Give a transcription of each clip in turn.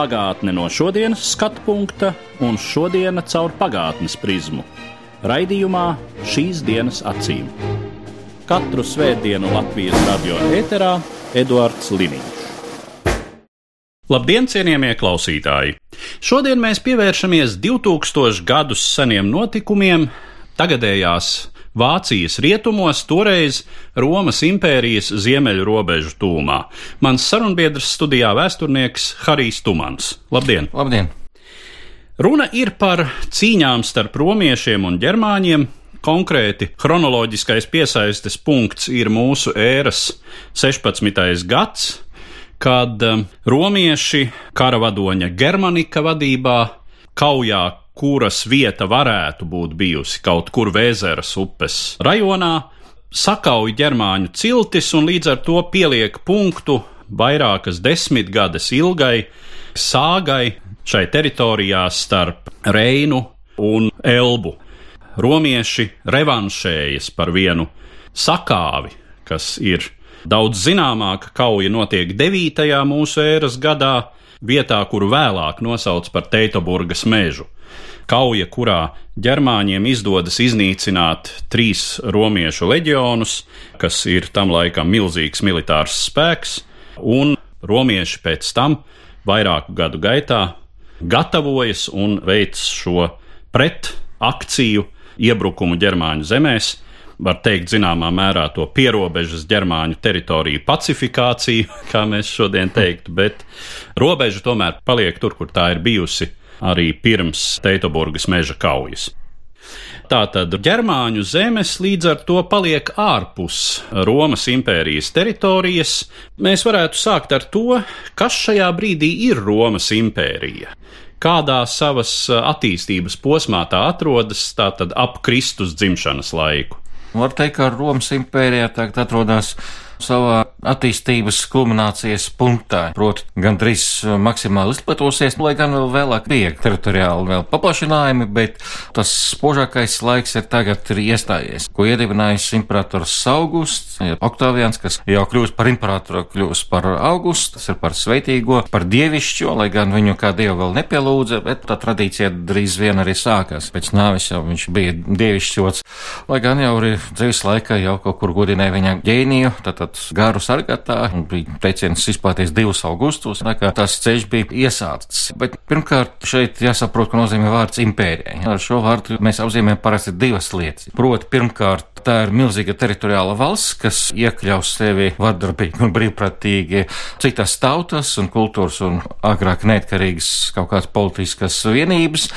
Pagātne no šodienas skatu punkta un šodienas caur pagātnes prizmu. Raidījumā šīs dienas acīm. Katru svētdienu Latvijas radio eterā Eduards Liniņš. Labdien, cienījamie klausītāji! Šodien mēs pievēršamies 2000 gadus seniem notikumiem, tagadējās Vācijas rietumos, toreiz Romas impērijas ziemeļu robežu tūmā. Mans sarunbiedrs studijā vēsturnieks Harijs Tumans. Labdien! Labdien! Runa ir par cīņām starp romiešiem un ģermāņiem. Konkrēti, chronoloģiskais piesaistes punkts ir mūsu ēras 16. gads, kad um, romieši karavadoņa Germanika vadībā kaujā, kuras vieta varētu būt bijusi kaut kur Vēzeras upes rajonā, sakauj ģermāņu ciltis un līdz ar to pieliek punktu vairākas desmitgades ilgai sāgai šai teritorijā starp Reinu un Elbu. Romieši revanšējas par vienu sakāvi, kas ir daudz zināmāka kauja, notiek 9. mūsu ēras gadā, vietā, kuru vēlāk nosauc par Teitoburgas mežu. Kauja, kurā ģermāņiem izdodas iznīcināt trīs romiešu leģionus, kas ir tam laikam milzīgs militārs spēks, un romieši pēc tam vairāku gadu gaitā gatavojas un veic šo pretakciju iebrukumu ģermāņu zemēs. Var teikt, zināmā mērā to pierobežas ģermāņu teritoriju pacifikāciju, kā mēs šodien teiktu, bet robeža tomēr paliek tur, kur tā ir bijusi arī pirms Teitoburgas meža kaujas. Tātad ģermāņu zemes līdz ar to paliek ārpus Romas impērijas teritorijas. Mēs varētu sākt ar to, kas šajā brīdī ir Romas impērija. Kādā savas attīstības posmā tā atrodas, tātad ap Kristus dzimšanas laiku. Var teikt, ka Romas impērijā tagad atrodas savā attīstības kulminācijas punktā, proti, gandrīz maksimāli izplatosies, lai gan vēl vēlāk bija teritoriāli vēl paplašinājumi, bet tas spožākais laiks ir tagad ir iestājies, ko iedibinājis imperators Augusts, Oktāvians, kas jau kļūst par imperatoru, kļūst par Augustu, tas ir par sveitīgo, par dievišķo, lai gan viņu kā dievu vēl nepielūdza, bet tā tradīcija drīz vien arī sākās. Pēc nāvis jau viņš bija dievišķots, lai gan jau arī dzīves laikā jau kaut kur godināja viņa ģēniju, tātad tātad sargātāji, un bija teiciens izplaties divus augustus, tā kā tas ceļš bija iesācis. Bet pirmkārt šeit jāsaprot, ko nozīmē vārds impērija. Ar šo vārdu mēs apzīmējam parasti divas lietas. Proti, pirmkārt, Tā ir milzīga teritoriāla valsts, kas iekļaus sevi vardarbīgi un brīvprātīgi citas tautas un kultūras un agrāk neatkarīgas kaut kādas politiskas vienības.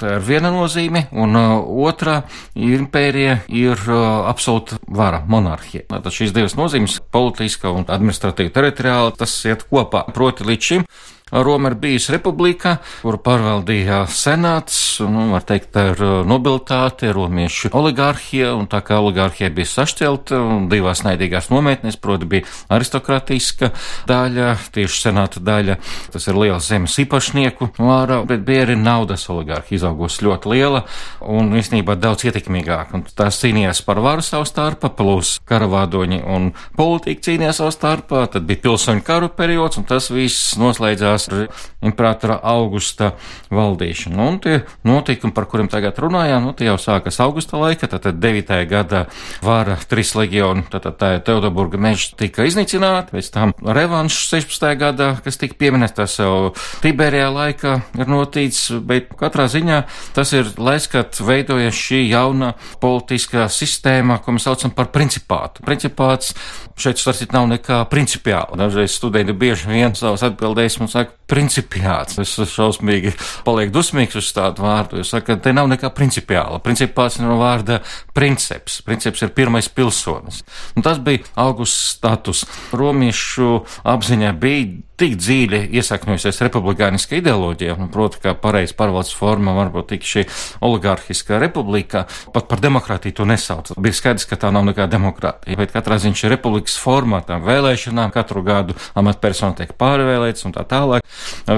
Tā ir viena nozīme, un uh, otrā impērija ir uh, absolūta vara, monarhija. Tātad šīs divas nozīmes - politiska un administratīva teritoriāla, tas iet kopā. Proti līdz šim Roma ir bijusi republika, kuru pārvaldīja senāts, nu, var teikt, ir uh, nobilitāte, romiešu oligārhija, un tā kā oligārhija bija sašķelta divās naidīgās nometnēs, proti bija aristokrātiska daļa, tieši senāta daļa, tas ir liela zemes īpašnieku vāra, bet bija arī naudas oligārhija izaugusi ļoti liela un īstenībā daudz ietekmīgāk, un tās cīnījās par varu savu starpā, plus karavādoņi un politika cīnījās savu starpā, tad bija pilsoņu karu periods, un tas viss noslēdzās ar imperatora augusta valdīšanu. Un tie notikumi, par kuriem tagad runājām, nu, tie jau sākas augusta laika, tātad 9. gada vara trīs legioni, tātad tā ir Teudoburga meža tika iznīcināta, pēc tam revanšs 16. gadā, kas tika pieminēts, tas jau Tiberijā laikā ir notīts, bet katrā ziņā tas ir laiks, kad veidojas šī jauna politiskā sistēma, ko mēs saucam par principātu. Principāts šeit starpcīt nav nekā principiāla. Dažreiz studenti bieži vien savas atbildēs man saka, principiāts. Es šausmīgi palieku dusmīgs uz tādu vārdu, jo saka, te nav nekā principiāla. Principāts no vārda princips. Princips ir pirmais pilsonis. Un tas bija augusts status. Romiešu apziņā bija tik dziļi iesakņojusies republikāniskā ideoloģija, un proti, kā pareizi pārvaldes forma varbūt tik šī oligarhiskā republika, pat par demokrātiju to nesauc. Bija skaidrs, ka tā nav nekāda demokrātija, bet katrā ziņā šī republikas formātā vēlēšanām katru gadu amatpersonu tiek pārvēlēts un tā tālāk.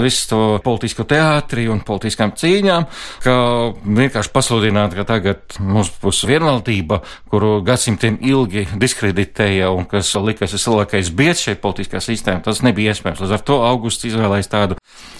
Visu to politisko teātri un politiskām cīņām, ka vienkārši pasludināt, ka tagad mums būs vienvaldība, kuru gadsimtiem ilgi diskreditēja un kas likas vislielākais biedrs šeit politiskā sistēmā, tas nebija iespējams. Līdz ar to augusts izvēlējās tādu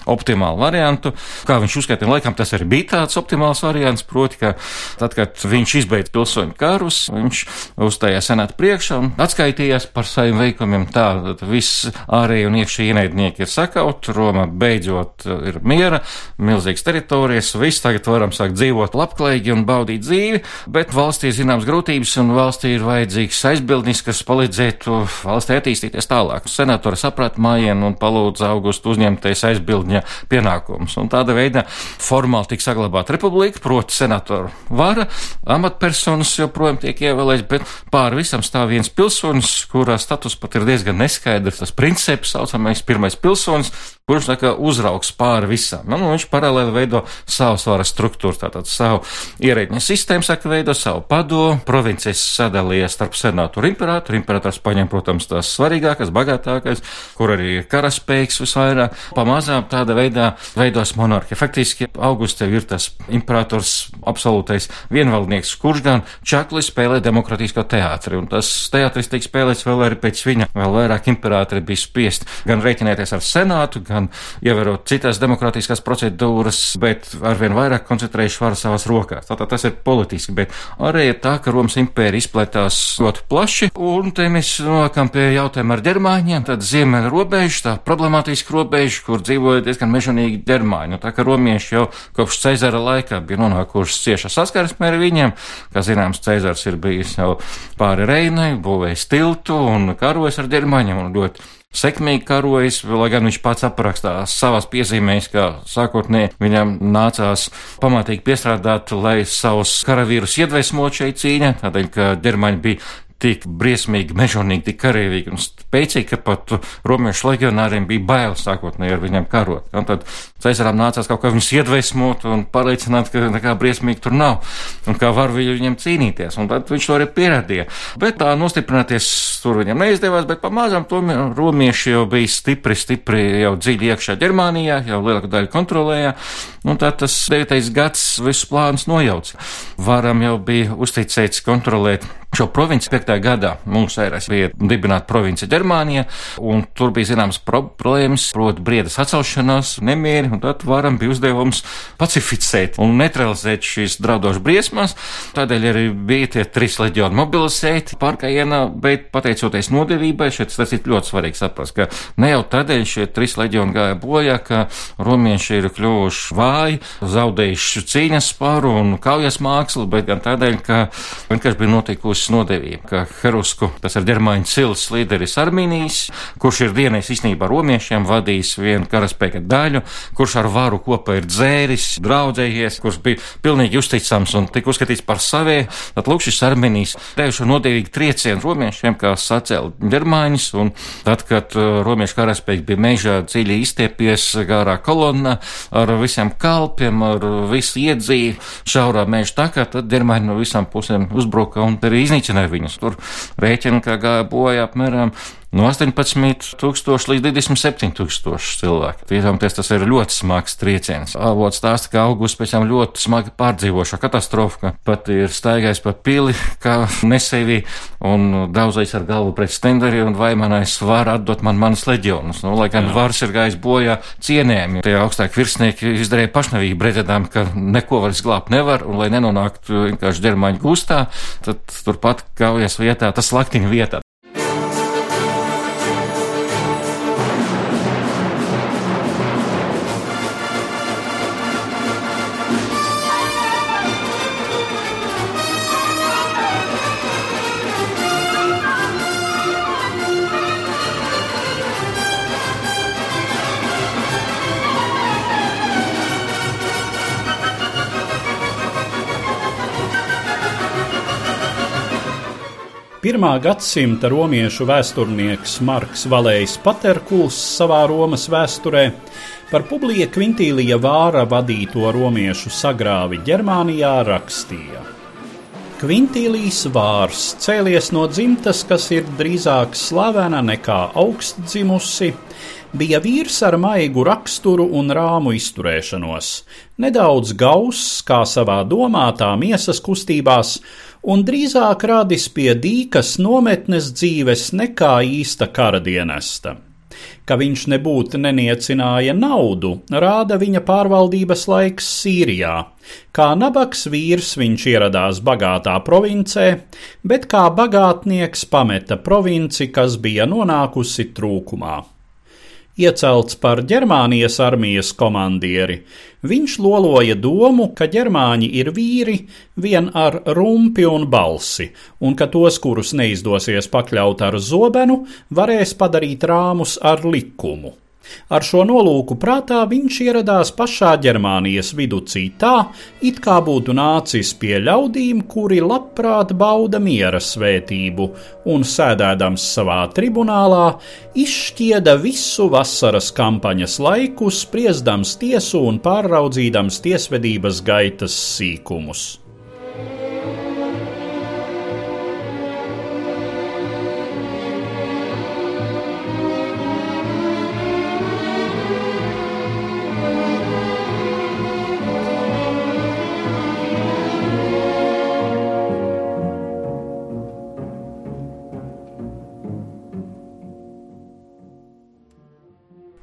optimālu variantu. Kā viņš uzskatīja, laikam tas arī bija tāds optimāls variants, proti, ka tad, kad viņš izbeidza pilsoņu karus, viņš uzstājās senāt priekšā un atskaitījās par saviem veikumiem. Tā, tad viss ārēji un iekšēji ienaidnieki ir sakaut, Roma beidzot ir miera, milzīgas teritorijas, viss tagad varam sākt dzīvot labklājīgi un baudīt dzīvi, bet valstī ir zināmas grūtības un valstī ir vajadzīgs aizbildnis, kas palīdzētu valstī attīstīties tālāk. Senatora saprata mājienu un palūdza augustu uzņemties aizbildņa pienākumus. Un tāda veida formāli tika saglabāta republika, proti senatoru vara, amatpersonas joprojām tiek ievēlēts, bet pāri visam stāv viens pilsonis, kurā status pat ir diezgan neskaidrs. Tas princips saucamais pirmais pilsonis, kurš tā kā uzraugs pāri visam. Nu, viņš paralēli veido savu svara struktūru, tātad savu ierēģņa sistēmu, saka, veido savu padomu, provinces sadalījies starp senātu un imperatoru. Imperators paņem, protams, tās svarīgākās, bagātākās, kur arī ir karaspējīgs visvairāk. Pamazām tāda veidā veidos monarhija. Faktiski augusts jau ir tas imperators absolūtais vienvaldnieks, kurš gan čakli spēlē demokrātisko teātri, un tas teātris tiek spēlēts vēl arī pēc viņa, vēl vairāk imperatori bija spiest gan rēķināties ar senātu, gan ievērot citas demokrātiskās procedūras, bet arvien vairāk koncentrējuši varu savās rokās. Tātad tas ir politiski, bet arī ir tā, ka Romas impērija izplatās ļoti plaši, un te mēs nonākam pie jautājuma ar ģermāņiem, tad ziemeļa robeža, tā problemātiska robeža, kur dzīvoja diezgan mežonīgi ģermāņi. Nu, tā kā romieši jau kopš Cezara laika bija nonākuši cieša saskarsmē ar viņiem, kā zināms, Cezars ir bijis jau pāri Reinai, būvējis tiltu un karojas ar ģermāņiem un ļoti sekmīgi karojis, lai gan viņš pats aprakstās savās piezīmēs, ka sākotnēji viņam nācās pamatīgi piestrādāt, lai savus karavīrus iedvesmot šeit cīņā, tādēļ, ka ģermaņi bija tik briesmīgi, mežonīgi, tik karavīgi un spēcīgi, ka pat romiešu legionāriem bija bail sākotnēji ar viņiem karot. Un tad Cēsarām nācās kaut kā viņus iedvesmot un pārliecināt, ka nekā briesmīgi tur nav un kā var viņiem cīnīties. Un tad viņš to arī pierādīja. Bet tā nostiprināties tur viņam neizdevās, bet pamazām tomēr romieši jau bija stipri, stipri jau dziļi iekšā Ģermānijā, jau lielāku daļu kontrolēja. Un tad tas 9. gads visus plānus nojauc. Varam jau bija uzticēts kontrolēt šo provinci 5. gadā mūsu ēras bija dibināta province Ģermānija, un tur bija zināmas problēmas, proti briedas atcelšanās, nemieri, un tad varam bija uzdevums pacificēt un neutralizēt šīs draudošas briesmas. Tādēļ arī bija tie trīs leģioni mobilizēti pārkājienā, bet pateicoties nodevībai, šeit tas ir ļoti svarīgi saprast, ka ne jau tādēļ šie trīs leģioni gāja bojā, ka romieši ir kļuvuši vāji, zaudējuši cīņas spāru un kaujas mākslu, bet gan tādēļ, ka vienkārši bija notikusi nodevība, ka Herusku, tas ir ģermāņu cils līderis Armīnijas, kurš ir vienais īstenībā romiešiem vadījis vienu karaspēka daļu, kurš ar varu kopā ir dzēris, draudzējies, kurš bija pilnīgi uzticams un tika uzskatīts par savie. Tad lūk šis Armīnijas devušo nodevīgu triecienu romiešiem, kā sacēla ģermāņus, un tad, kad uh, romiešu karaspēks bija mežā dziļi izstiepies garā kolonna ar visiem kalpiem, ar visu iedzīvi šaurā meža takā, tad ģermāņi no visām pusēm uzbruka un arī iznīcināja viņus. Tur rēķina, ka gāja bojā apmēram no 18 tūkstoši līdz 27 tūkstoši cilvēku. Iedomājieties, tas ir ļoti smags trieciens. Avots stāsta, ka augusts pēc tam ļoti smagi pārdzīvo šo katastrofu, ka pat ir staigājis pa pili, kā nesēvī un daudzais ar galvu pret stenderi un vaimanais var atdot man manas leģionus. Nu, lai gan vars ir gājis bojā cienējami, tie augstāki virsnieki izdarīja pašnavību, redzēdām, ka neko var izglābt nevar, un lai nenonāktu vienkārši ģermaņu gustā, tad turpat kaujas vietā, tas laktiņa vietā. Pirmā gadsimta romiešu vēsturnieks Marks Valējs Paterkuls savā Romas vēsturē par Publija Kvintīlija vāra vadīto romiešu sagrāvi Ģermānijā rakstīja. Kvintīlijs vārs cēlies no dzimtas, kas ir drīzāk slavena nekā augstdzimusi, bija vīrs ar maigu raksturu un rāmu izturēšanos, nedaudz gauss kā savā domātā miesas kustībās, un drīzāk radis pie dīkas nometnes dzīves nekā īsta kara dienesta. Ka viņš nebūtu neniecināja naudu, rāda viņa pārvaldības laiks Sīrijā. Kā nabaks vīrs viņš ieradās bagātā provincē, bet kā bagātnieks pameta provinci, kas bija nonākusi trūkumā iecelts par Ģermānijas armijas komandieri, viņš loloja domu, ka ģermāņi ir vīri vien ar rumpi un balsi, un ka tos, kurus neizdosies pakļaut ar zobenu, varēs padarīt rāmus ar likumu. Ar šo nolūku prātā viņš ieradās pašā Ģermānijas viducī tā, it kā būtu nācis pie ļaudīm, kuri labprāt bauda miera svētību, un sēdēdams savā tribunālā, izšķieda visu vasaras kampaņas laiku, spriedams tiesu un pārraudzīdams tiesvedības gaitas sīkumus.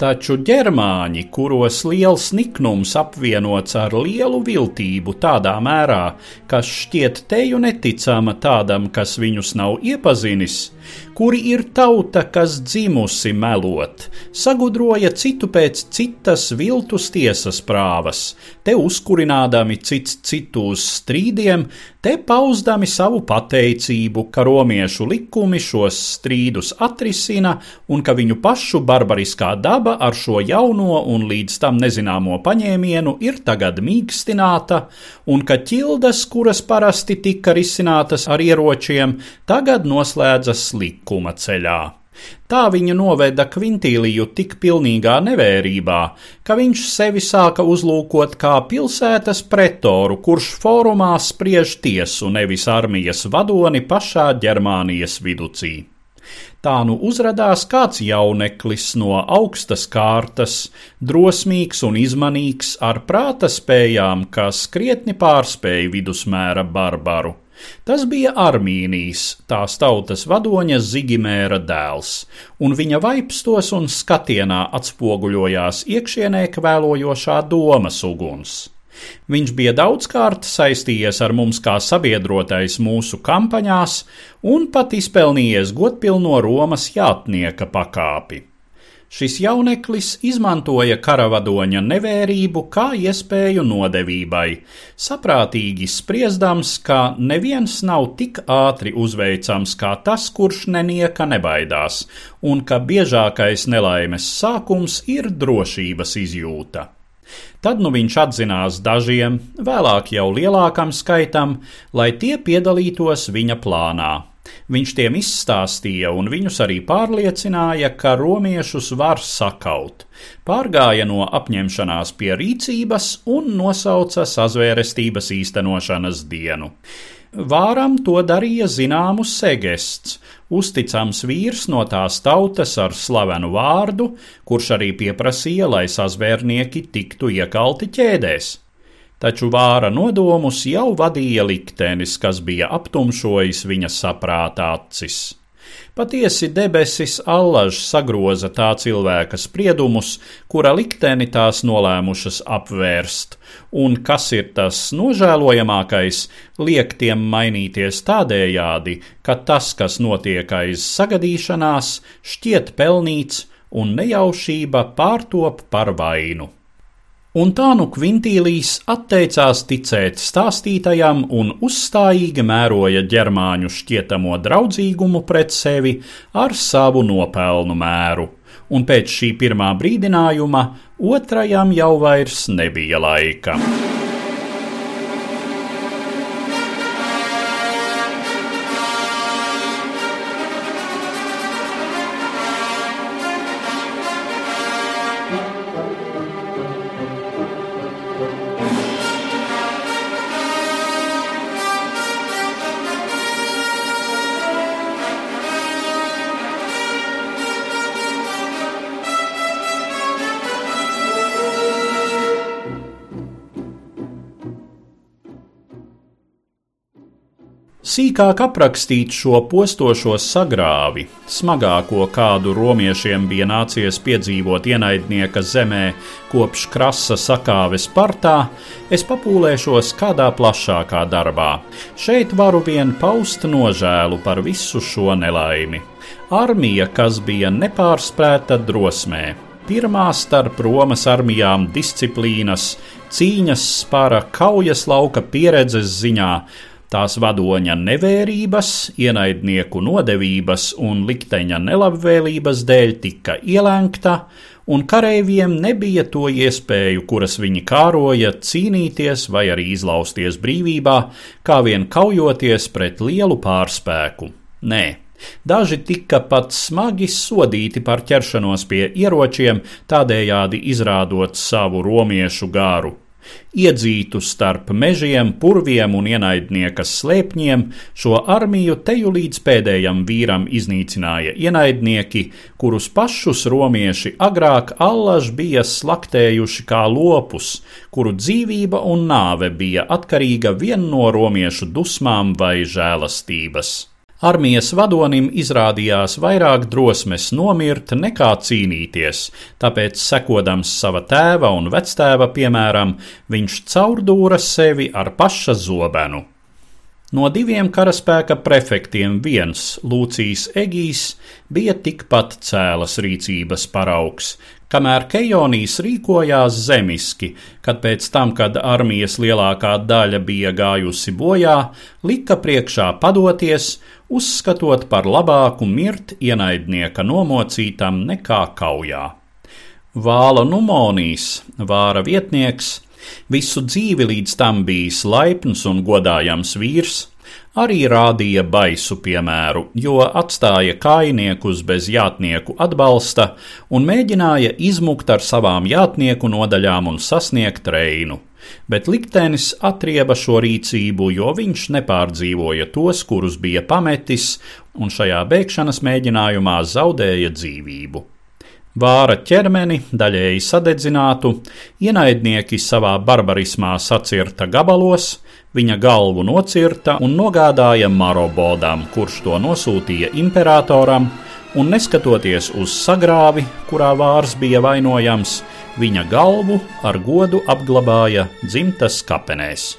Taču ģermāņi, kuros liels niknums apvienots ar lielu viltību tādā mērā, kas šķiet teju neticama tādam, kas viņus nav iepazinis, kuri ir tauta, kas dzimusi melot, sagudroja citu pēc citas viltus tiesas prāvas, te uzkurinādami cits citu uz strīdiem, te pauzdami savu pateicību, ka romiešu likumi šos strīdus atrisina un ka viņu pašu barbariskā daba ar šo jauno un līdz tam nezināmo paņēmienu ir tagad mīkstināta, un ka ķildes, kuras parasti tika risinātas ar ieročiem, tagad noslēdzas likuma ceļā. Tā viņa noveda Kvintīliju tik pilnīgā nevērībā, ka viņš sevi sāka uzlūkot kā pilsētas pretoru, kurš fórumā spriež tiesu, nevis armijas vadoni pašā Ģermānijas viducī. Tā nu uzrādās kāds jauneklis no augstas kārtas, drosmīgs un izmanīgs, ar prāta spējām, kas krietni pārspēja vidusmēra barbaru. Tas bija Armīnijas, tās tautas vadoņa Zigimēra dēls, un viņa vaipstos un skatienā atspoguļojās iekšienē kvēlojošā domas uguns. Viņš bija daudzkārt saistījies ar mums kā sabiedrotais mūsu kampaņās un pat izpelnījies godpilno Romas jātnieka pakāpi. Šis jauneklis izmantoja karavadoņa nevērību kā iespēju nodevībai, saprātīgi spriedams, ka neviens nav tik ātri uzveicams kā tas, kurš nenieka nebaidās, un ka biežākais nelaimes sākums ir drošības izjūta. Tad nu viņš atzinās dažiem, vēlāk jau lielākam skaitam, lai tie piedalītos viņa plānā. Viņš tiem izstāstīja un viņus arī pārliecināja, ka romiešus var sakaut. Pārgāja no apņemšanās pie rīcības un nosauca sazvērestības īstenošanas dienu. Vāram to darīja zināmu segests, uzticams vīrs no tās tautas ar slavenu vārdu, kurš arī pieprasīja, lai sazvērnieki tiktu iekalti ķēdēs taču vāra nodomus jau vadīja liktenis, kas bija aptumšojis viņa saprāta acis. Patiesi debesis allaž sagroza tā cilvēka spriedumus, kura likteni tās nolēmušas apvērst, un kas ir tas nožēlojamākais, liek tiem mainīties tādējādi, ka tas, kas notiek aiz sagadīšanās, šķiet pelnīts un nejaušība pārtop par vainu. Un tā nu Kvintīlijs atteicās ticēt stāstītajam un uzstājīgi mēroja ģermāņu šķietamo draudzīgumu pret sevi ar savu nopelnu mēru, un pēc šī pirmā brīdinājuma otrajam jau vairs nebija laika. Sīkāk aprakstīt šo postošo sagrāvi, smagāko kādu romiešiem bija nācies piedzīvot ienaidnieka zemē kopš krasa sakāves partā, es papūlēšos kādā plašākā darbā. Šeit varu vien paust nožēlu par visu šo nelaimi. Armija, kas bija nepārspēta drosmē, pirmā starp Romas armijām disciplīnas, cīņas spara, kaujas lauka pieredzes ziņā, Tās vadoņa nevērības, ienaidnieku nodevības un likteņa nelabvēlības dēļ tika ielēgta, un kareiviem nebija to iespēju, kuras viņi kāroja, cīnīties vai arī izlausties brīvībā, kā vien kaujoties pret lielu pārspēku. Nē, Daži tika pat smagi sodīti par ķeršanos pie ieročiem, tādējādi izrādot savu romiešu gāru. Iedzītu starp mežiem, purviem un ienaidnieka slēpņiem, šo armiju teju līdz pēdējam vīram iznīcināja ienaidnieki, kurus pašus romieši agrāk allaž bija slaktējuši kā lopus, kuru dzīvība un nāve bija atkarīga vien no romiešu dusmām vai žēlastības. Armijas vadonim izrādījās vairāk drosmes nomirt nekā cīnīties, tāpēc, sekodams sava tēva un vectēva piemēram, viņš caurdūra sevi ar paša zobenu. No diviem karaspēka prefektiem viens, Lūcijas Egijs, bija tikpat cēlas rīcības paraugs, kamēr Kejonijs rīkojās zemiski, kad pēc tam, kad armijas lielākā daļa bija gājusi bojā, lika priekšā padoties uzskatot par labāku mirt ienaidnieka nomocītam nekā kaujā. Vāla Numonijs, vāra vietnieks, visu dzīvi līdz tam bijis laipns un godājams vīrs, arī rādīja baisu piemēru, jo atstāja kainiekus bez jātnieku atbalsta un mēģināja izmukt ar savām jātnieku nodaļām un sasniegt reinu bet liktenis atrieba šo rīcību, jo viņš nepārdzīvoja tos, kurus bija pametis, un šajā bēgšanas mēģinājumā zaudēja dzīvību. Vāra ķermeni, daļēji sadedzinātu, ienaidnieki savā barbarismā sacirta gabalos, viņa galvu nocirta un nogādāja Marobodam, kurš to nosūtīja imperatoram, un neskatoties uz sagrāvi, kurā vārs bija vainojams, viņa galvu ar godu apglabāja dzimtas kapenēs.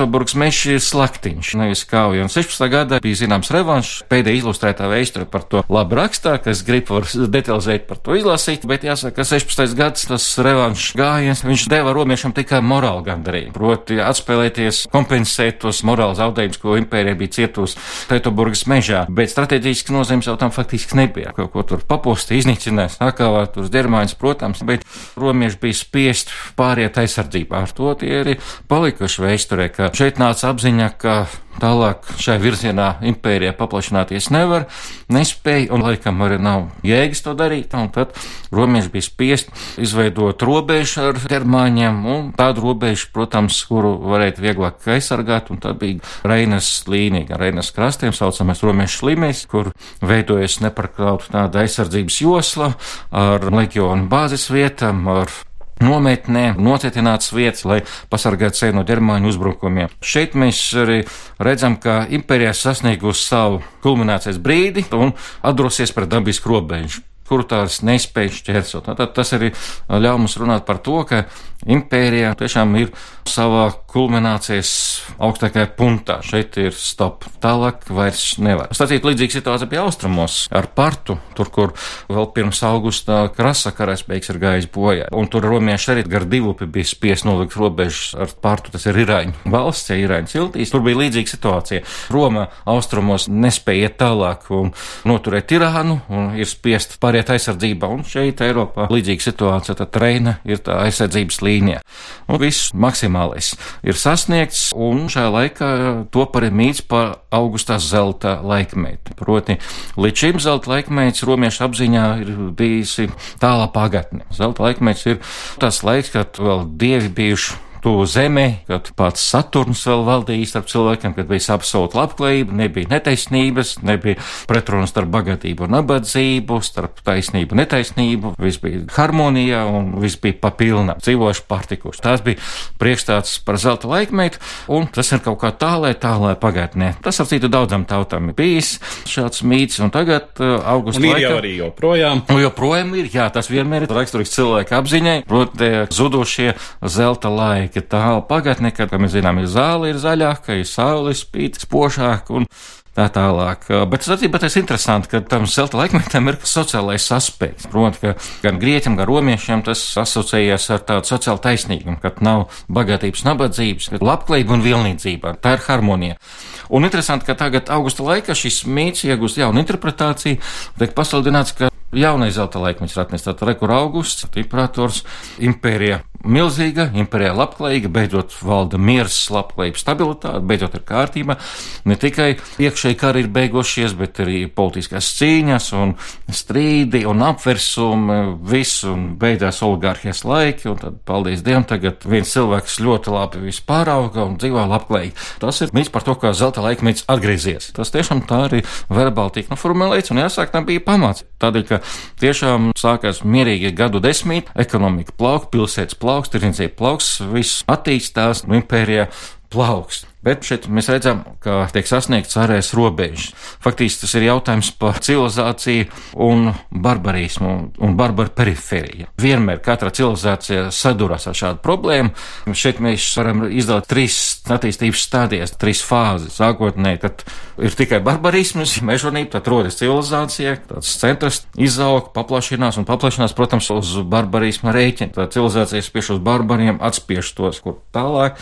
Teutoburgas mežs ir slaktiņš, nevis kauja. Un 16. gadā bija zināms revanšs, pēdējā ilustrētā vēsture par to labi rakstā, kas grib var detalizēt par to izlasīt, bet jāsaka, ka 16. gads tas revanšs gājiens, viņš deva romiešam tikai morālu gandarījumu, proti atspēlēties, kompensēt tos morālu zaudējumus, ko impērija bija cietusi Teutoburgas mežā, bet strateģiski nozīmes jau tam faktiski nebija. Kaut ko tur paposti iznīcinās, akāvā tur ģermāņus, protams, bet romieši bija spiest pāriet aizsardzībā. Ar to tie ir palikuši vēsturē ka šeit nāca apziņa, ka tālāk šai virzienā impērija paplašināties nevar, nespēja un laikam arī nav jēgas to darīt. Tad romieši bija spiest izveidot robežu ar ģermāņiem un tādu robežu, protams, kuru varētu vieglāk aizsargāt, un tā bija Reinas līnija, Reinas krastiem saucamais romiešu slimēs, kur veidojas nepārkrauta tāda aizsardzības josla ar leģionu bāzes vietām, ar nometnē, nocietināts vietas, lai pasargātu sevi no ģermāņu uzbrukumiem. Šeit mēs arī redzam, ka impērija sasniegusi savu kulminācijas brīdi un atdosies pret dabisku robežu kuru tās nespēja šķērsot. Tad tas arī ļauj mums runāt par to, ka impērija tiešām ir savā kulminācijas augstākajā punktā. Šeit ir stop. Tālāk vairs nevar. Stāstīt līdzīga situācija pie austrumos ar partu, tur, kur vēl pirms augusta krasa karaspēks ir gājis bojā. Un tur romieši arī gar divupi bija spiest nolikt robežas ar partu. Tas ir Irāņu valsts, ja Irāņu ciltīs. Tur bija līdzīga situācija. Roma austrumos nespēja iet tālāk un noturēt Irānu un ir spiest pāriet aizsardzībā. Un šeit Eiropā līdzīga situācija. Tad Reina ir tā aizsardzības līnija. Un viss maksimālais ir sasniegts, un šajā laikā top arī mīts par augustā zelta laikmetu. Proti, līdz šim zelta laikmets romiešu apziņā ir bijusi tālā pagatne. Zelta laikmets ir tas laiks, kad vēl dievi bijuši tuvu zeme, kad pats Saturns vēl valdīja starp cilvēkiem, kad bija absolūta labklājība, nebija netaisnības, nebija pretrunas starp bagātību un nabadzību, starp taisnību un netaisnību, viss bija harmonijā un viss bija papilnā, dzīvojuši pārtikuši. Tās bija priekšstāsts par zelta laikmetu, un tas ir kaut kā tālē, tālē pagātnē. Tas ar citu daudzam tautām ir bijis šāds mīts, un tagad augusta Un ir jau arī joprojām. Nu, joprojām ir, jā, tas vienmēr ir raksturīgs cilvēka apziņai, proti, zudušie zelta laiki. Tālu pagātnē, kad, kā mēs zinām, ir zāle, ir zaļāka, ir saule spīd spožāk un tā tālāk. Bet tas arī tas interesanti, ka tam zelta laikmetam ir sociālais aspekts. Proti, ka gan grieķiem, gan romiešiem tas asociējas ar tādu sociālu taisnīgumu, ka nav bagātības, nabadzības, bet labklājība un vienlīdzība. Tā ir harmonija. Un interesanti, ka tagad augusta laikā šis mīts iegūst jaunu interpretāciju, tiek pasludināts, ka jaunais zelta laikmets ir atnests. Tātad rekur augusts, imperators, impērija milzīga, impērija labklājīga, beidzot valda miers, labklājība, stabilitāte, beidzot ir kārtība. Ne tikai iekšēji kari ir beigušies, bet arī politiskās cīņas un strīdi un apversumi, viss un beidzās oligārhijas laiki, un tad, paldies Dievam, tagad viens cilvēks ļoti labi visu pārauga un dzīvo labklājīgi. Tas ir mīts par to, kā zelta laikmets atgriezies. Tas tiešām tā arī verbāli tika noformulēts, un jāsāk tam bija pamats. Tādēļ, ka tiešām sākās mierīgi gadu desmit, ekonomika plauk, pilsētas plauks, tirdzniecība plauks, viss attīstās, nu, impērija plaukst. Bet šeit mēs redzam, ka tiek sasniegts ārējais robežas. Faktiski tas ir jautājums par civilizāciju un barbarismu un barbaru perifēriju. Vienmēr katra civilizācija saduras ar šādu problēmu. Šeit mēs varam izdalīt trīs attīstības stadijas, trīs fāzes. Sākotnēji, tad ir tikai barbarisms, mežonība, tad rodas civilizācija, tāds centrs izaug, paplašinās un paplašinās, protams, uz barbarisma rēķina. Tā civilizācija spiež uz barbariem, atspiež tos, kur tālāk.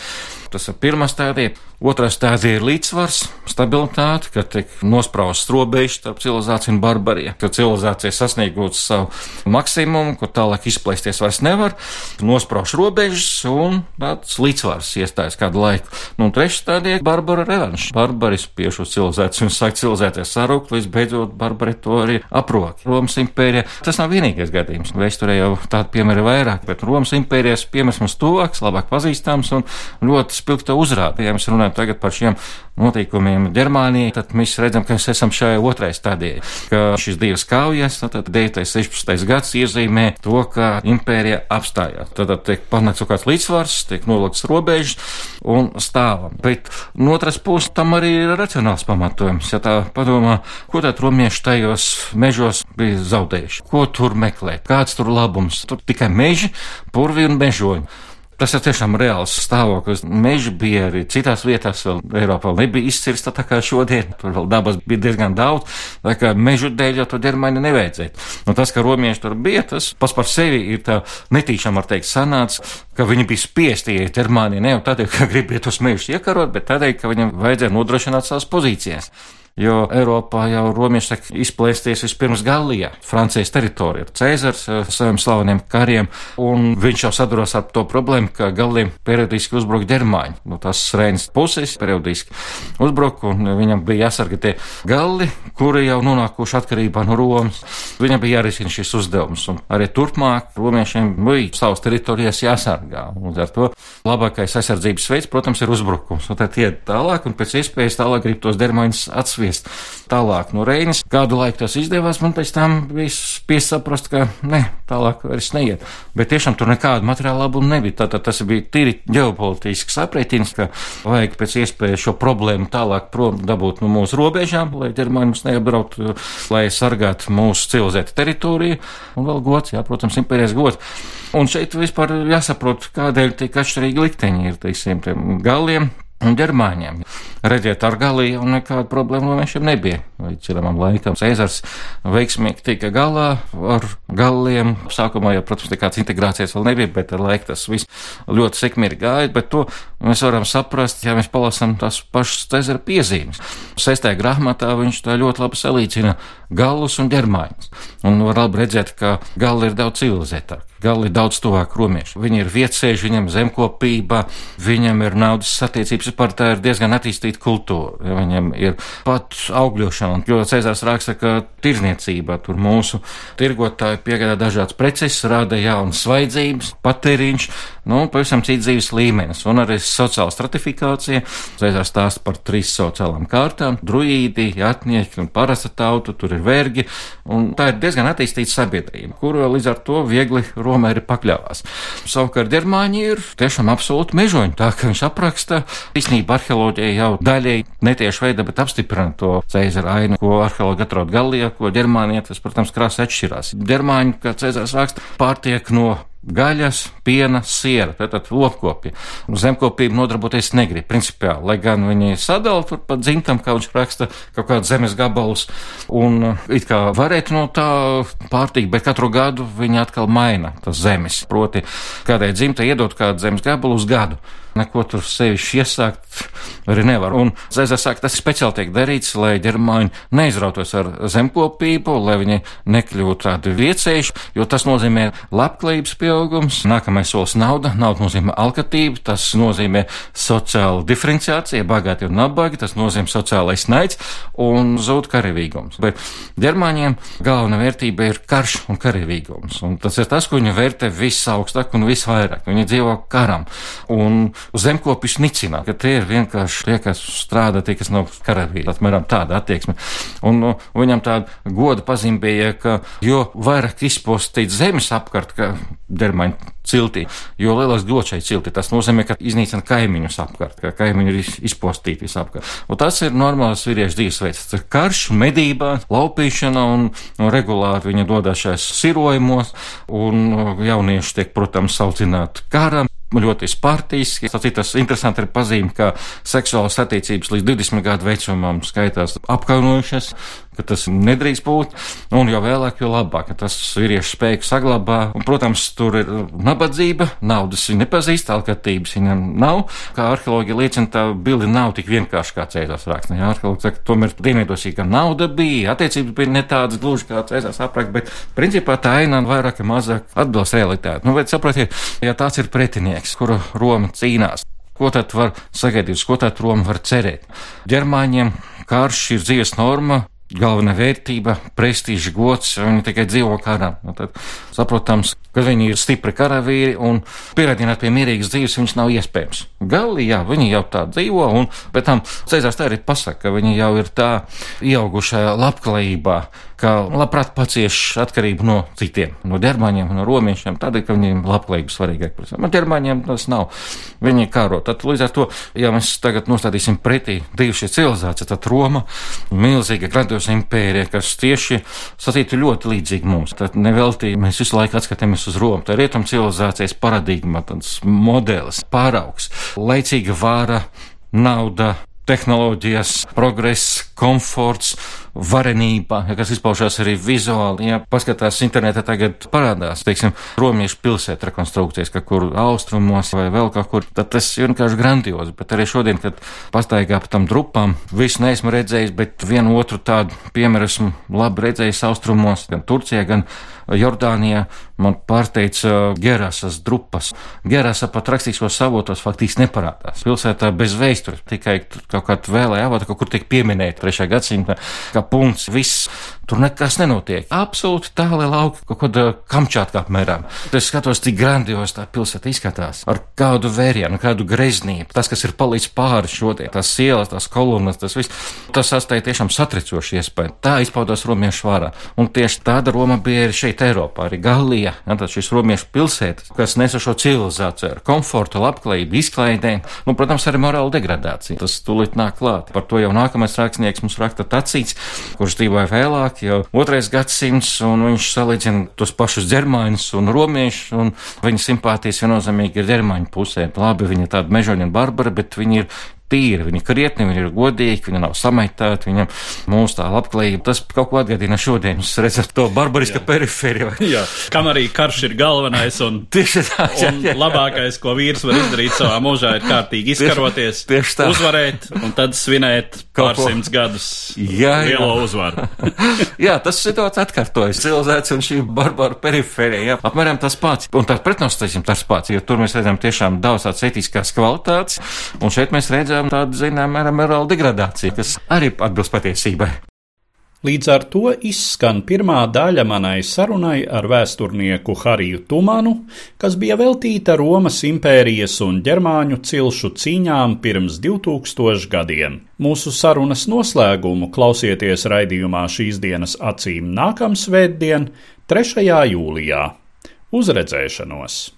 Tas ir pirmā stadija. Otrā stadija ir līdzsvars, stabilitāte, kad tiek nospraustas robežas starp civilizāciju un barbariem. Kad civilizācija sasniegusi savu maksimumu, kur tālāk izplēsties vairs nevar, nosprauž robežas un tāds līdzsvars iestājas kādu laiku. Nu, un trešā stadija ir barbara revanša. Barbari spiež uz civilizāciju un sāk civilizēties sarūkt, līdz beidzot barbari to arī aprok. Romas impērija tas nav vienīgais gadījums. Vēsturē jau tādu piemēru vairāk, bet Romas impērijas piemērs mums tuvāks, labāk pazīstams un ļoti spilgti uzrāda. Ja mēs runājam tagad par šiem notikumiem Ģermānijā, tad mēs redzam, ka mēs esam šajā otrajā stadijā. Ka šis divas kaujas, tad 9. 16. gads iezīmē to, ka impērija apstājās. Tad tiek panākts kaut kāds līdzsvars, tiek nolikts robežas un stāvam. Bet no otras puses tam arī ir racionāls pamatojums. Ja tā padomā, ko tad romieši tajos mežos bija zaudējuši? Ko tur meklēt? Kāds tur labums? Tur tikai meži, purvi un mežoņi. Tas ir tiešām reāls stāvoklis. Meži bija arī citās vietās, vēl Eiropā nebija izcirsta tā kā šodien. Tur vēl dabas bija diezgan daudz, tā kā mežu dēļ jau to ģermani nevajadzētu. Nu, tas, ka romieši tur bija, tas pats par sevi ir tā netīšām, var teikt, sanāts, ka viņi bija spiesti iet ģermānijā ne jau tādēļ, ka gribēja tos mežus iekarot, bet tādēļ, ka viņiem vajadzēja nodrošināt savas pozīcijas. Jo Eiropā jau romieši saka izplēsties vispirms Gallijā, Francijas teritorijā, Cēzars ar saviem slaveniem kariem, un viņš jau saduros ar to problēmu, ka Galliem periodiski uzbruk ģermāņi. No tās Reinas puses periodiski uzbruk, un viņam bija jāsarga tie galli, kuri jau nonākuši atkarībā no Romas. Viņam bija jārisina šis uzdevums, un arī turpmāk romiešiem bija savas teritorijas jāsargā. Un ar to labākais aizsardzības veids, protams, ir uzbrukums. Un tad iet tālāk, un pēc iespējas tālāk grib tos ģermāņus atsviest tālāk no Reinas. Kādu laiku tas izdevās, man pēc tam bija spiests saprast, ka ne, tālāk vairs neiet. Bet tiešām tur nekāda materiāla labuma nebija. Tātad tas bija tīri ģeopolitisks aprēķins, ka vajag pēc iespējas šo problēmu tālāk prom dabūt no mūsu robežām, lai ģermāņi mums neapbrauktu, lai sargātu mūsu civilizētu teritoriju. Un vēl gods, jā, protams, impērijas gods. Un šeit vispār jāsaprot, kādēļ tik atšķirīgi likteņi ir, teiksim, tiem galiem un ģermāņiem. Redziet, ar Galiju nekāda problēma romiešiem nebija. Līdz zināmam laikam Cēzars veiksmīgi tika galā ar galiem. Sākumā jau, protams, nekādas integrācijas vēl nebija, bet ar laiku tas viss ļoti sekmīgi gāja, bet to mēs varam saprast, ja mēs palasam tās pašas Cēzara piezīmes. Sestajā grāmatā viņš tā ļoti labi salīdzina galus un ģermāņus. Un var labi redzēt, ka gali ir daudz civilizētāki. Gali ir daudz tuvāk romieši. Viņi ir vietsēži, viņiem zemkopība, viņiem ir naudas attiecības par tā ir diezgan attīstīta kultūra. Viņiem ir pat augļošana. Jo Cēzars raksta, ka tirzniecība tur mūsu tirgotāji piegādā dažādas preces, rada jaunas vajadzības, patēriņš, nu, pavisam cits dzīves līmenis. Un arī sociāla stratifikācija. Cēzars stāsta par trīs sociālām kārtām - druīdi, atnieki un parasta tauta, tur ir vergi. Un tā ir diezgan attīstīta sabiedrība, kuru līdz ar to viegli Romēri pakļāvās. Savukārt ģermāņi ir tiešām absolūti mežoņi, tā ka viņš apraksta īstenībā arheoloģija jau daļēji netieši veidā, bet apstiprina to Cēzara ainu, ko arheologi atrod Galijā, ko Ģermānijā tas, protams, krāsa atšķirās. Ģermāņi, kā Cēzars raksta, pārtiek no gaļas, piena, siera, tātad lopkopja. Zemkopību nodarboties negrib, principiāli, lai gan viņi sadala tur pa dzimtam, kā viņš raksta, kaut kādu zemes gabalus, un it kā varētu no tā pārtīk, bet katru gadu viņi atkal maina tas zemes. Proti, kādai dzimtai iedot kādu zemes gabalu uz gadu neko tur sevišķi iesākt arī nevar. Un Zēzē saka, tas speciāli tiek darīts, lai ģermāņi neizrautos ar zemkopību, lai viņi nekļūtu tādi viecējuši, jo tas nozīmē labklājības pieaugums, nākamais solis nauda, nauda nozīmē alkatība, tas nozīmē sociāla diferenciācija, bagāti un nabagi, tas nozīmē sociālais naids un zūd karavīgums. Bet ģermāņiem galvenā vērtība ir karš un karavīgums, un tas ir tas, ko viņi vērtē visaugstāk un visvairāk. Viņi dzīvo karam. Un zemkopis nicina, ka tie ir vienkārši tie, kas strādā, tie, kas nav karavīri. Apmēram tāda attieksme. Un, un viņam tāda goda pazīme bija, ka jo vairāk izpostīt zemes apkārt, ka dermaņa ciltī, jo lielāks dots šai ciltī. Tas nozīmē, ka iznīcina kaimiņus apkārt, ka kaimiņi ir izpostīti visapkārt. Un tas ir normāls vīriešu dzīvesveids. Tas ir karš, medībā, laupīšana un, un regulāri viņa dodas šajās sirojumos, un jaunieši tiek, protams, saucināti karam ļoti spartīski. Tas interesanti ir pazīme, ka seksuālas attiecības līdz 20 gadu vecumam skaitās apkaunojušas, ka tas nedrīkst būt, un jo vēlāk, jo labāk, ka tas vīriešu spēku saglabā. Un, protams, tur ir nabadzība, naudas viņa nepazīst, alkatības viņam nav. Kā arheologi liecina, tā bilde nav tik vienkārši kā Cēzars raksts. Jā, arheologi saka, tomēr dienvidos ka nauda bija, attiecības bija ne tādas gluži kā Cēzars aprakst, bet principā tā aina vairāk vai mazāk atbilst realitāti. Nu, bet saprotiet, ja tāds ir pretinieks, kuru Roma cīnās. Ko tad var sagaidīt, ko tad Roma var cerēt? Ģermāņiem karš ir dzīves norma, galvenā vērtība, prestižs, gods, viņi tikai dzīvo karā. Nu, tad, saprotams, ka viņi ir stipri karavīri un pierādināt pie mierīgas dzīves viņus nav iespējams. Galī, jā, viņi jau tā dzīvo, un pēc tam Cēzars tā arī pasaka, ka viņi jau ir tā ieaugušajā labklājībā, ka labprāt pacieš atkarību no citiem, no ģermaņiem, no romiešiem, tādēļ, ka viņiem labklājība svarīgāk. Man ģermaņiem tas nav. Viņi karo. Tad līdz ar to, ja mēs tagad nostādīsim pretī divu šie civilizācija, tad Roma, milzīga grandioza impērija, kas tieši sacītu ļoti līdzīgi mums. Tad nevelti mēs visu laiku atskatāmies uz Romu. Tā ir rietum civilizācijas paradigma, tāds modelis, pāraugs, laicīga vāra, nauda, tehnoloģijas, progress, komforts, varenība, kas izpaužās arī vizuāli. Ja paskatās internetā, tagad parādās, teiksim, romiešu pilsētu rekonstrukcijas, kaut kur austrumos vai vēl kaut kur, tad tas ir vienkārši grandiozi. Bet arī šodien, kad pastaigā pa tam drupām, visu neesmu redzējis, bet vienu otru tādu piemēru esmu labi redzējis austrumos, gan Turcijā, gan Jordānijā. Man pārteica Gerasas drupas. Gerasa pat rakstīšos savotos faktiski neparādās. Pilsētā bez vēstures, tikai kaut kādā vēlē avota, kaut kur tiek pieminēta 3. gadsimta, kā punkts. Viss tur nekas nenotiek. Absolūti tāli lauki, kaut kāda kamčāta apmēram. Es skatos, cik grandios tā pilsēta izskatās. Ar kādu vērienu, kādu greznību. Tas, kas ir palicis pāri šodien, tās ielas, tās kolonnas, tas viss, tas sastāja tiešām satricoši iespēju. Tā izpaudās romiešu vārā. Un tieši tāda Roma bija arī šeit Eiropā, arī Galija. Ja, tad šis romiešu pilsētas, kas nesa šo civilizāciju ar komfortu, labklājību, izklaidēm, nu, protams, arī morāla degradācija. Tas tūlīt nāk klāt. Par to jau nākamais rakstnieks mums raksta Tacīts, kurš dzīvoja vēlāk jau otrais gadsimts, un viņš salīdzina tos pašus ģermāņus un romiešus, un viņa simpātijas viennozīmīgi ir ģermāņu pusē. Labi, viņa ir tāda mežoņa un barbara, bet viņi ir tīri, viņi krietni, viņi ir godīgi, viņi nav samaitāti, viņam mūsu tā labklājība. Tas kaut ko atgādina šodien. Jūs redzat to barbariska periferiju. jā, kam arī karš ir galvenais un, tieši tā, jā, jā, jā. un labākais, ko vīrs var izdarīt savā mūžā, ir kārtīgi izkaroties, tieši, tieši tā. uzvarēt un tad svinēt pārsimts gadus jā, jā. lielo uzvaru. jā, tas situācija atkārtojas. Civilizēts un šī barbara periferija. Jā. Apmēram tas pats. Un tā pretnostatīsim tas pats, jo tur mēs redzam tiešām daudz tādas etiskās kvalitātes, un šeit mēs redzam redzam tādu, zinām, morāla degradāciju, kas arī atbilst patiesībai. Līdz ar to izskan pirmā daļa manai sarunai ar vēsturnieku Hariju Tumanu, kas bija veltīta Romas impērijas un ģermāņu cilšu cīņām pirms 2000 gadiem. Mūsu sarunas noslēgumu klausieties raidījumā šīs dienas acīm nākamsvētdien, 3. jūlijā. Uzredzēšanos!